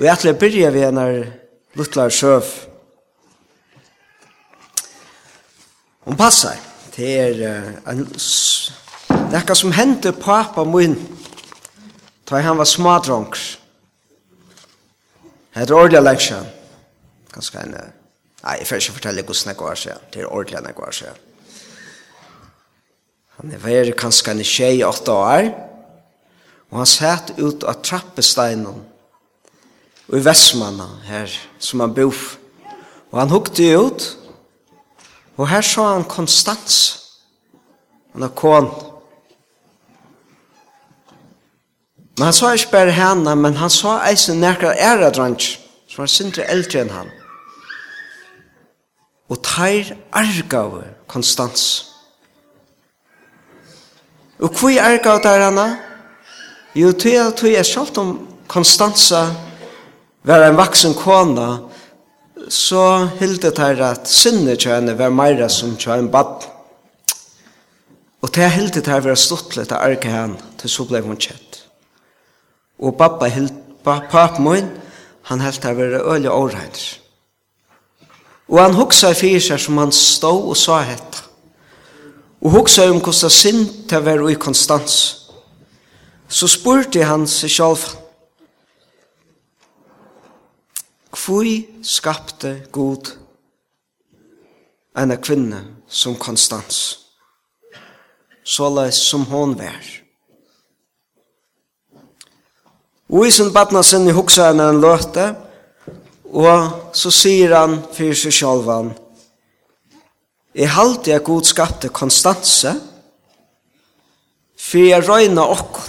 Og jeg ætler å begynne ved en av Lutlar Sjøv. Hun passer til er, en det er som hendte pappa min da han var smadronk. Det er ordentlig lenge siden. Ganske en... Nei, jeg får ikke fortelle hvordan det går siden. Det er ordentlig enn det går siden. Han er vært kanskje en tjej i åtte år. Og han satt ut av trappesteinen og i Vestmanna her, som han bor. Og han hukte ut, og her så han Konstans, han er kon. Men han så ikke bare henne, men han så eisen nærkere ære drang, som var sindre eldre enn han. Og teir argave Konstans. Og hvor argave der henne? Jo, tog jeg, tog jeg selv om Konstansa var en vaksen kona, så hilde det at sinne kjønne var meira som kjønne bad. Og det hilde det var stortlig til arke henne, til så ble hun kjett. Og pappa hilde, pappa min, han hilde det var øye åreins. Og han hugsa i fyrir seg som han stå og sa hetta. Og hugsa om hvordan sin til å være i konstans. Så spurte han seg sjálfan, Tvui skapte god en kvinne som konstans, såleis som hon vær. Og i sin badna sin i hoksa henne en løte, og så sier han fyrir seg sjalvan, Jeg halte jeg god skapte konstanse, for jeg røyna okk,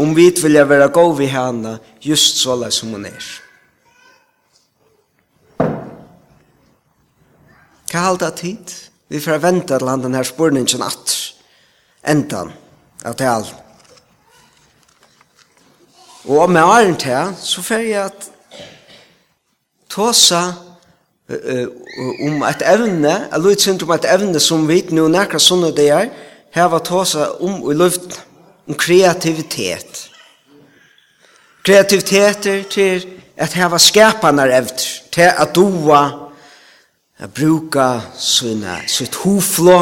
om vi vilja være gov i henne, just såleis som hon er. Hva halda tid? Vi får vente til han denne her spurningen at endan av talen. Og med æren til, så får jeg at tåsa om um et evne, jeg lyder synd om et evne som vi nå nærkere sånne det er, her var tåsa om i luft om kreativitet. Kreativitet er til at her var skapene evner, til at doa Jeg bruker sine, sitt hoflå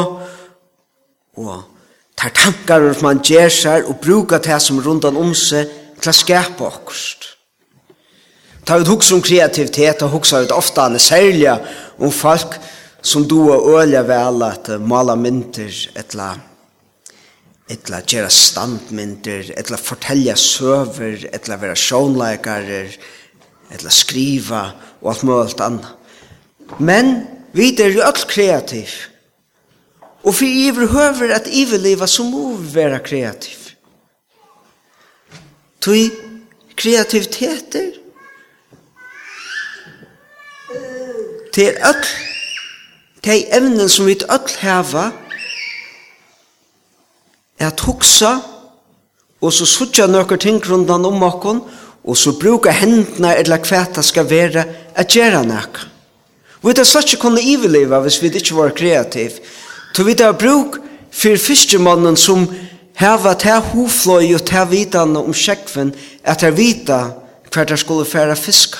og tar tankar om man gjør seg og bruker det som rundan om seg til å skapa okkurst. Ta ut hugsa om kreativitet og hugsa ut ofta han er særlig om folk som du og øyla vel at mala mynter etla etla gjera standmynter etla fortelja søver etla vera sjånleikarer etla skriva og alt mulig annet Men vi er jo alt kreativ. Og for iver høver at iverliva så må vi være kreativ. Tui kreativiteter til öll til evnen som vi öll hava at huksa og så sutja nøkker ting rundan om okkon og så bruka hendna eller kvæta skal være at gjera nøkker Vi hadde slett ikke kunne iveleve hvis vi ikke var kreativ. Så vi tar bruk for fiskemannen som hava ta hofløy og ta vitane om sjekven at ta vita hver der skulle færa fiska.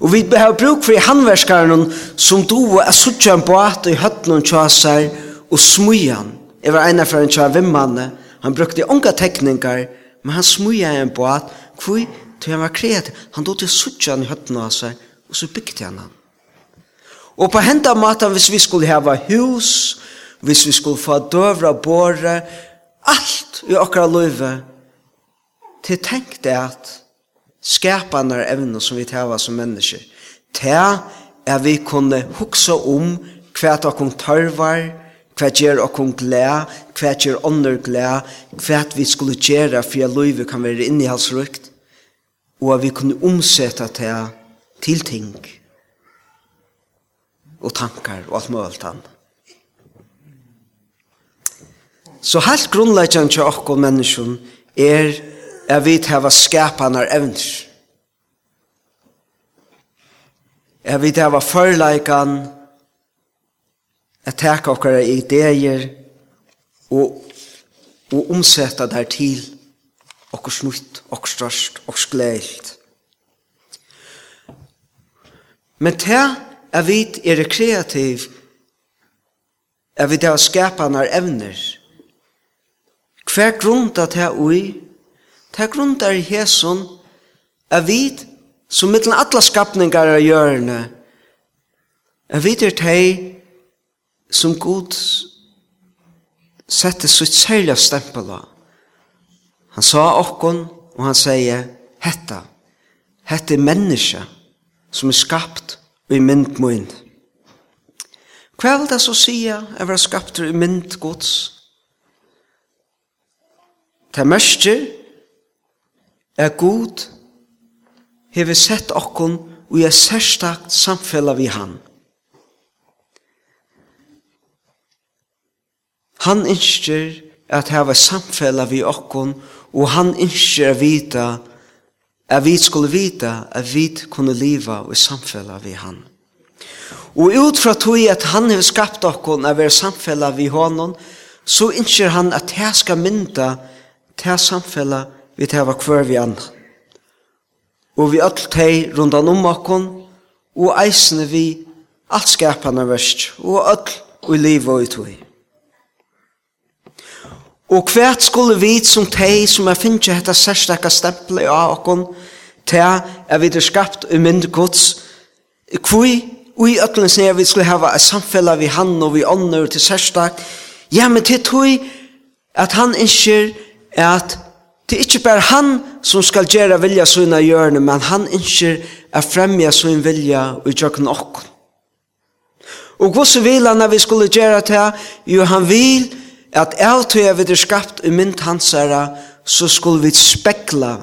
Og vi behøver bruk for handverskaren som do er suttja en båt i høtten og tjasar og smujan. Jeg var ena for en tja vimmanne. Han brukte unga tekningar, men han smuja en båt. Hvor? Til han var kreativ. Han dote suttja en høtten og tjasar, og så bygde han han. Og på henda matan, hvis vi skulle hava hus, hvis vi skulle få døvra båre, alt i okra løyve, til tenk det at skapanar evne som vi hava som mennesker, til at vi kunne huksa om hva okkur tørvar, hva gjer okkur gled, hva gjer ånder gled, hva vi skulle gjere for at løyve kan være innihalsrukt, og at vi kunne omsette det til ting og tankar og alt mulig annet. Så helt grunnleggjant til okkur menneskjum er at vi hava skapanar evner. At vi hava førleikan at teka okkar ideer og, og omsetta der til okkur snutt, okkur størst, okkur gleilt. Men til at vi er kreativ, at vi har skapanar evner. Hver grunn at det er ui, det er grunn er hæsson, at vi, som mittlen alle skapningar av hjørne, er vi er teg som god sette sitt særlig stempel av. Han sa okkon, og han sier, hetta, hetta er menneska som er skapt i mynd mun. Hva vil det så sia er vera skapt i mynd gods? Det mørste er god hever sett okkon og er særstakt samfellet vi han. Han ønsker at hava samfellet vi okkon og han innskjer at vita at vi skulle vite at vi kunne leve i samfella vi han. Og ut fra tog at han har skapt okkon at vi er samfella vi honom, så innskjer han at jeg skal mynda til samfella vi teva hver vi annan. Og vi alt teg rundan om okkon, og eisne vi alt skapana verst, og alt og liv og i. Og hvert skulle vi som teg som er finnje hetta særstakka stempelet av okkon, til er vi er skapt i mynd gods, kvui ui ötlens nere vi skulle hava et samfella vi han og vi ånder til særstak, ja, men til tog at han innskjer at det er ikke bare han som skal gjøre vilja sånne hjørne, men han innskjer at fremja sånne vilja og jøkken okkon. Og hvordan vil han at vi skulle gjøre det, jo han vil at alt er vi er skapt i mynd hans herra, så skulle vi spekla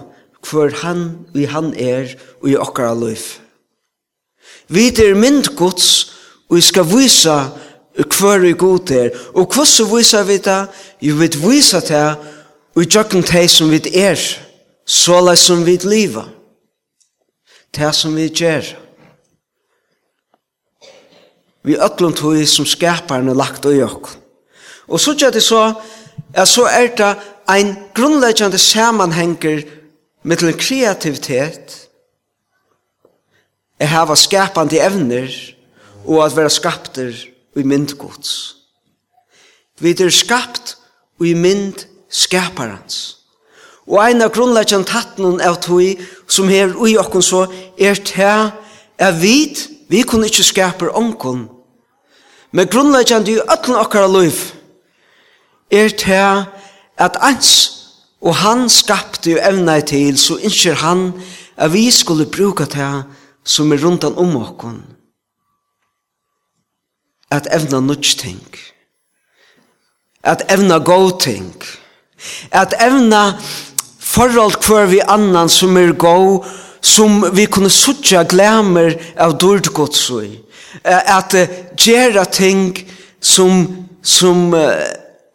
hvor han vi han er og i okkara liv. Vi er mynd gods, og vi skal vise hvor vi god er. Og hvordan viser vi det? Jo, vi viser det, og i tjøkken det som vi er, så som vi lever. Det som vi gjør. Vi øtlom tog som skaparen er lagt og jokken. Og så gjør det så, ja, så er det ein sammenhenger med en kreativitet, er hava skapande evner, og at vera skapter i mynd gods. Vi er skapt i mynd skaparans. Og ein av grunnleggjande tattnun av tog som her ui okkon så er til er vit, vi kunne ikkje skapar onkun. men grunnleggjande i ötlen okkara løyf, er til at ans og han skapte jo evna til, så innskjer han at vi skulle bruka til som er rundt om okkon. At evna nudge ting. At evna go ting. At evna forhold hver vi annan som er go, som vi kunne sutja glemmer av dårdgodsøy. At uh, gjerra ting som, som uh,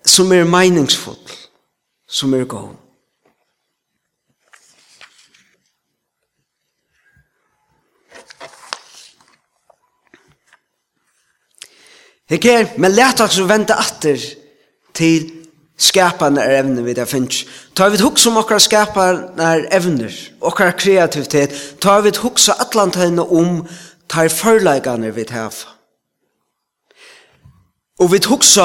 som er meningsfull, som er god. Hekker, men let oss vente atter til skapande er evne vi det finnes. Ta vi hukse om okkar skapande er evner, okkar kreativitet, ta vi hukse atlantene om tar forleggene vi det Og vi hukse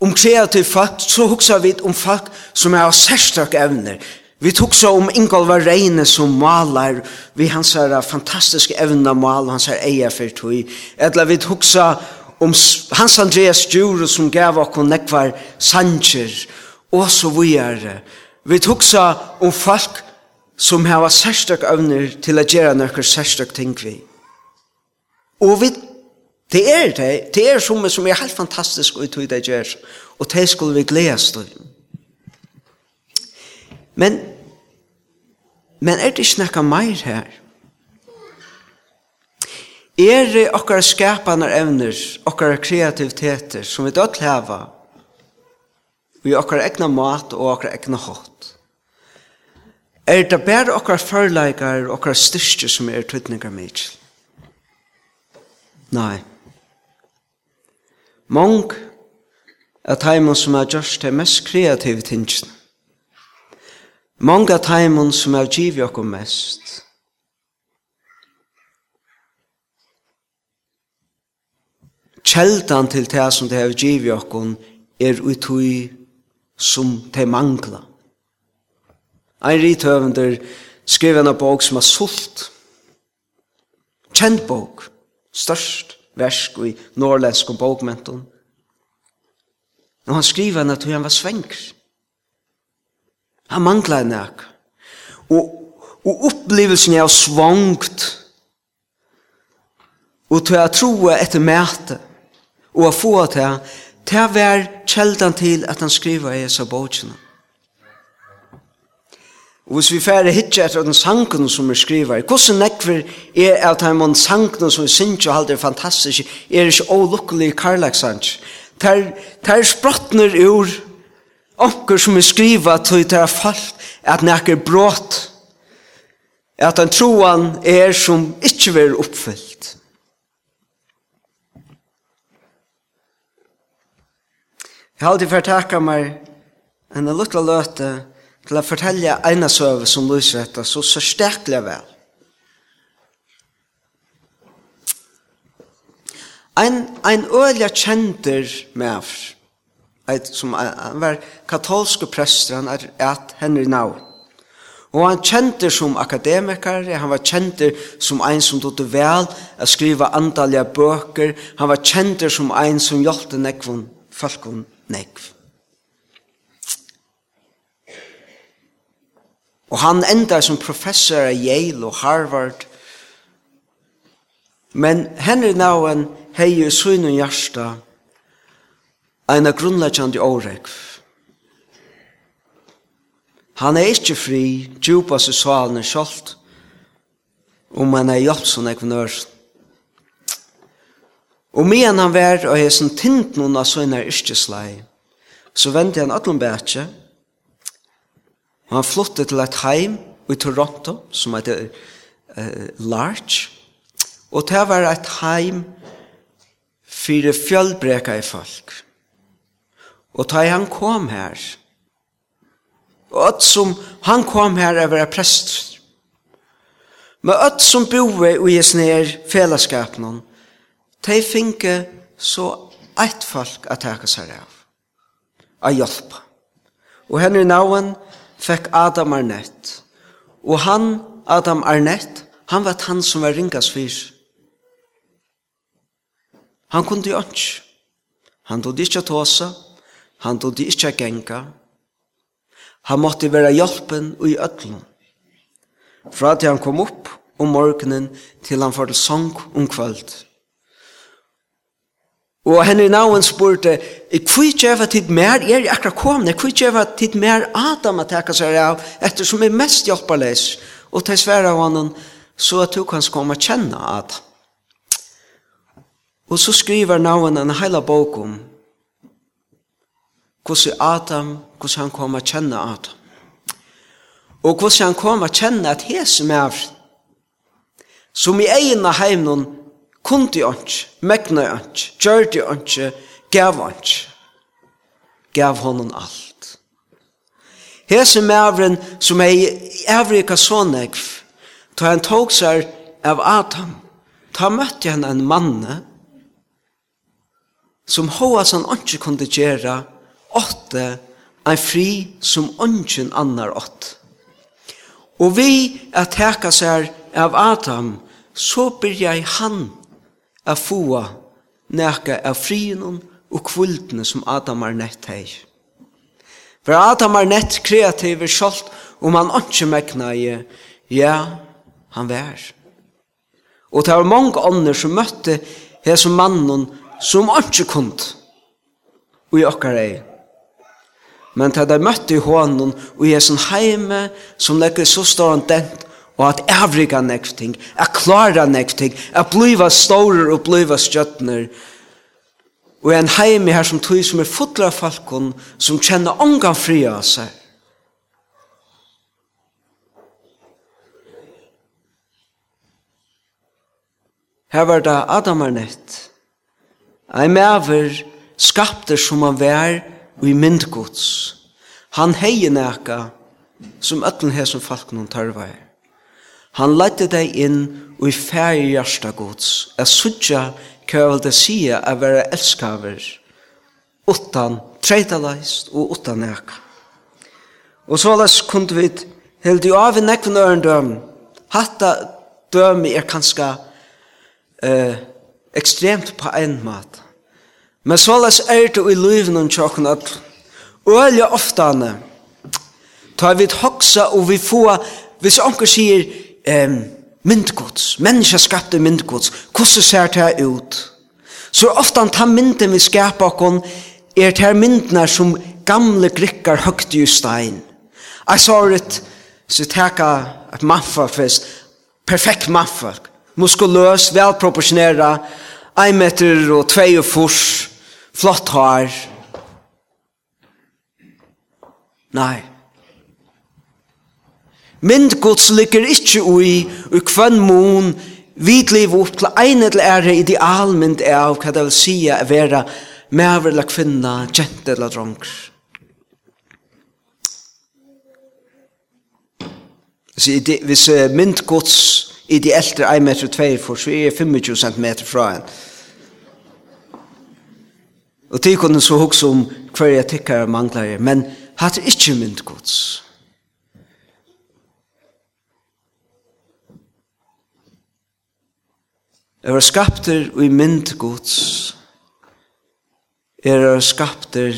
om kreativ folk, så huksar vi om folk som har særstak evner. Vi huksar om Ingolva Reine som malar, vi hans her fantastiske evner mal, hans her eier for tog. Eller vi huksar om Hans Andreas Djuro som gav okkon nekvar sanger, og så vi tok så om folk som har særstak evner til å gjøre nokkur særstak ting vi. Og vi Det er det. Det er som, som er helt fantastisk ut i det gjør. Og det skulle vi gledes til. Men, men er det ikke noe mer her? Er det okkar skapande evner, okkar kreativiteter som vi dødt leva i okkar egna mat og okkar egna hot? Er det bare okkar førleikar og okkar styrke som er tøtningar mykje? Nei. Mong er teimen som er gjørst det mest kreative tingene. Mång er teimen som er givet okkur mest. Kjeldan til det som det har givet okkur er utui som det mangla. Ein rithøvender skriver en bok som er sult. Kjent bok, størst versk i norrlenskom bokmenton. Og han skriver henne at han var svenker. Han manglet henne ikke. Og, og opplevelsen er svangt. Og til å tro etter mæte og å få til, til å være kjeldan til at han skriver i disse bokene. Og hvis vi færre hitje etter den sangen som vi skriver, hvordan nekver er at de sangen som vi synes og halde er fantastisk, er ikke ålukkelig karlagsans. Ter, ter sprottner ur onker som vi skriver til ter falt at nekker brått, at den troan er som ikke vil oppfyllt. Jeg har alltid fortakket meg en liten løte til å fortelle ene søve som lyser dette så, så sterkelig vel. Ein, ein øyla kjenter med eit, som han var katolske prester, han er at Henry Nau. Og han kjente som akademiker, han var kjente som ein som tog vel å skriva antallige bøker, han var kjente som ein som hjelpte nekvun, falkun nekv. Og han enda som professor av Yale og Harvard. Men Henry Nauen hei i synun hjärsta en av grunnleggjande årekv. Han er ikke fri, djupa seg salen er om han er hjelpsson ekvinør. Og medan han var og er som tint noen av søgnar yrkeslei, så vendi han atlum bætje, Og han flyttet til et heim i Toronto, som heter uh, Larch. Og det var et heim for fjallbreka i folk. Og da han kom her, og at som han kom her er være prest, men at som boi og i ned fellesskapen, de finke så eit folk at teka seg av, a hjelpa. Og henne i fekk Adam Arnett. Og han, Adam Arnett, han var han som var ringas fyr. Han kunde jo ikke. Han tog ikke å tåse, han tog ikke å genka. Han måtte være hjelpen og i ødlen. Fra til han kom opp om morgenen til han får til sang om kvöld. Og Henry Nauen spurte, «Hvor gjør tid mer? Jeg er akkurat komne. Hvor gjør tid mer Adam at jeg seg av, ettersom jeg mest hjelperleis?» Og til svære av honom, så at du kan komme og kjenne at. Og så skriver Nauen en heila bok om hvordan Adam, hvordan han kommer og kjenne Adam. Og hvordan han kommer og kjenne at hese med som i egna heimnån kunde ikke, mekna ikke, gjørte ikke, gav ikke. Gav honom allt. Hese mævren som hei evrika sånegv, ta han tog seg av Adam, ta møtte han en manne som hoas han ikke kunde gjøre åtte en fri som ungen annar åtte. Og vi at teka seg av Adam, så byrja i han a fua nekka av frien og kvultene som Adam er nett hei. For Adam er nett kreativ er sjalt om han ikke mekna i, ja, han vær. Og det var mange ånder som møtte hese mannen som ikke kund og i okkar ei. Men til de møtte i hånden og i hese heime som legger så stor en dent og at avrika nekst ting, at klara nekst ting, at bliva stårer og bliva stjøtner, og en heimi her som tog som er fotla falkon, som kjenner ongan fri av seg. Her var det Adam er nett, ein maver skapte som han vær og i myndgods. Han heie neka som ötlen her som falkon tarvar. Han lette deg inn og i færre hjärsta gods, a sudja vil det sige å være elskaver, utan treitalaist og utan eka. Og så alles kunne vi held jo av i nekven øren døm, hatta døm er kanska eh, ekstremt på en mat. Men så alles er det i liven og tjokken at øyla oftane, tar vi hoksa og vi få, hvis onker sier, um, myndgods, menneskeskapte myndgods, hvordan ser det ut? Så ofte tar mynden vi skapar okkon, er det myndene som gamle grikkar høgt i stein. Jeg sa det, så teka et først, perfekt mannfag, muskuløs, velproporsjonera, 1 meter og 2 og fors, flott hår. Nei, Mynd Guds ligger ikkje ui, ui kvann mun, vidliv opp til ein eller ære idealmynd av hva det vil sija er vera mever eller kvinna, jente eller dronker. Så hvis mynd Guds ideelt er 1 meter 2 for, så er 25 cm fra en. Og det kunne så hukse om hver jeg tikkere mangler, men hatt er ikkje mynd Guds. Jeg var skapter og i mynd gods. Jeg var skapter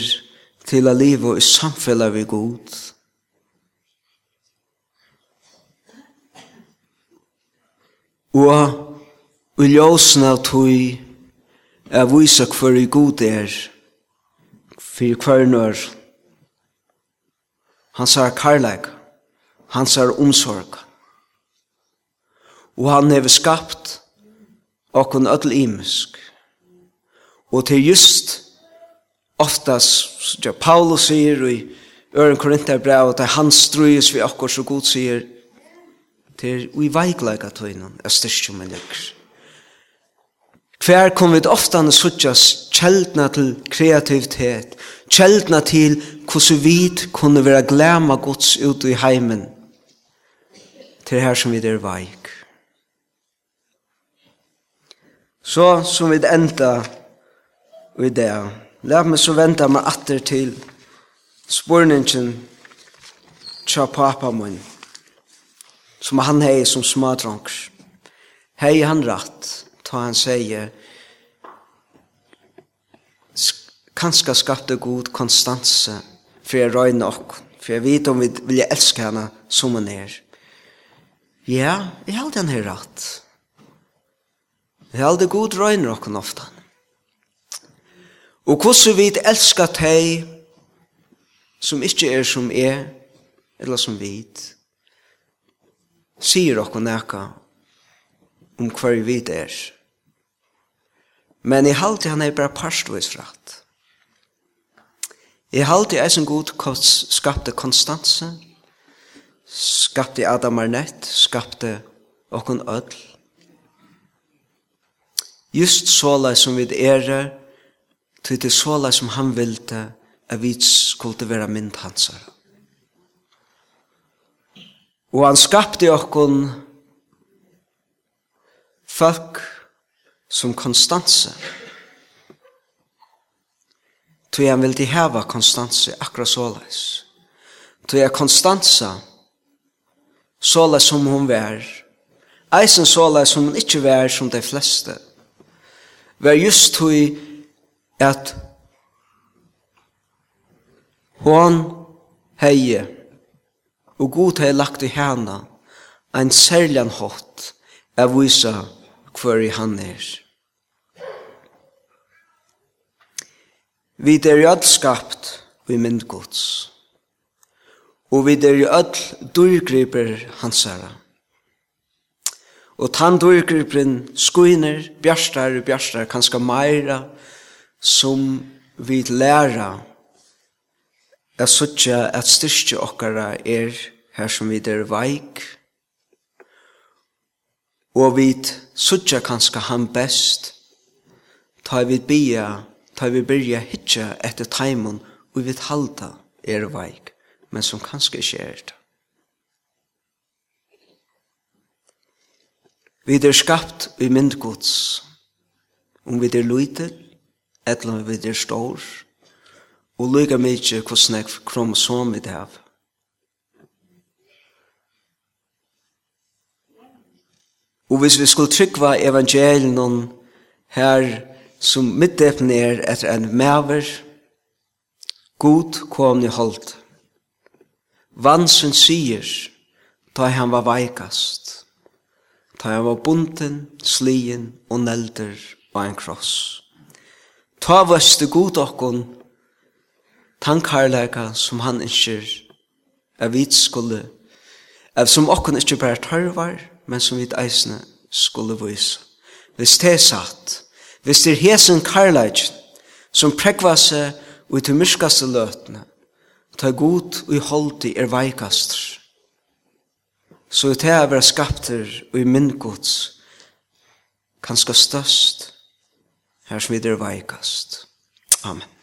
til a liv i samfellet vi god. Og i ljósen av tog er vise hver i god er for hver nør han sa karlæg han sa omsorg og han er skapt okkun öll imisk. Og til just oftast, ja, Paulus sier i Øren Korinther brev at han strøyes vi akkur så god sier til vi veikleika tøynan er styrstjum en lekkur. Hver kom vi oftane suttjas kjeldna til kreativitet, kjeldna til hvordan vi kunne være glema gods ut i heimen til her som vi er veik. Så som vi enda i det. Læt meg så vente meg atter til spørningen tja pappa min som han hei som smadronk. Hei han rett ta han sier kanskje skapte god konstanse for jeg røyne ok for jeg vet om vi vil elske henne som hun er. Ja, jeg har han her rett. Det er aldri god røyner okken ofta. Og hvordan vi elskar teg som ikkje er som er, eller som vit, sier okken eka om hver vi er. Men i halte han er bare parstvis fratt. I halte er som god skapte konstanse, skapte Adam Arnett, skapte okken ødel, Just såla som vi er, til det såla som han vilte, at vi skulle være mynd hans. Og han skapte okkon folk som konstanse. Tui han vildi heva konstanse akkurat såla. Tui jeg konstansa såla som hun vær. Eisen såla som hun ikkje vær som de fleste var just hui at hon heie og god hei lagt i hana ein særlian hot av visa hver i han er. Vi er jo skapt vi mynd gods. Og vi er jo all durgriper hansara. Og tandvurgripren skuiner, bjarstar og bjarstar, kanska meira, som vi læra a suttja at styrstja okkara er her som vi er veik, og vi suttja kanska han best, ta vi bia, ta vi byrja hitja etter taimun, og vi halda er veik, men som kanska ikke er det. Vi er skapt i mynd Guds. Om vi er lytet, eller om vi er stor, og lyga mykje hvordan jeg kromosom vi det av. Og hvis vi skulle trykva evangelien her som middepen er etter en maver, god kom i holdt. Vansen sier, da han var veikast ta han var bunten, slien og nelder og en kross. Ta veste god okkon, tan karlæka som han innskir, er vit skulle, er som okkon ikkje bare tarvar, men som vit eisne skulle vise. Hvis det er satt, hvis det er hesen karlæk, som prekva seg ut i myrskaste løtene, ta god og i holdi er veikastur, så er det å være skapter og i min gods kanskje størst her som vi er veikast. Amen.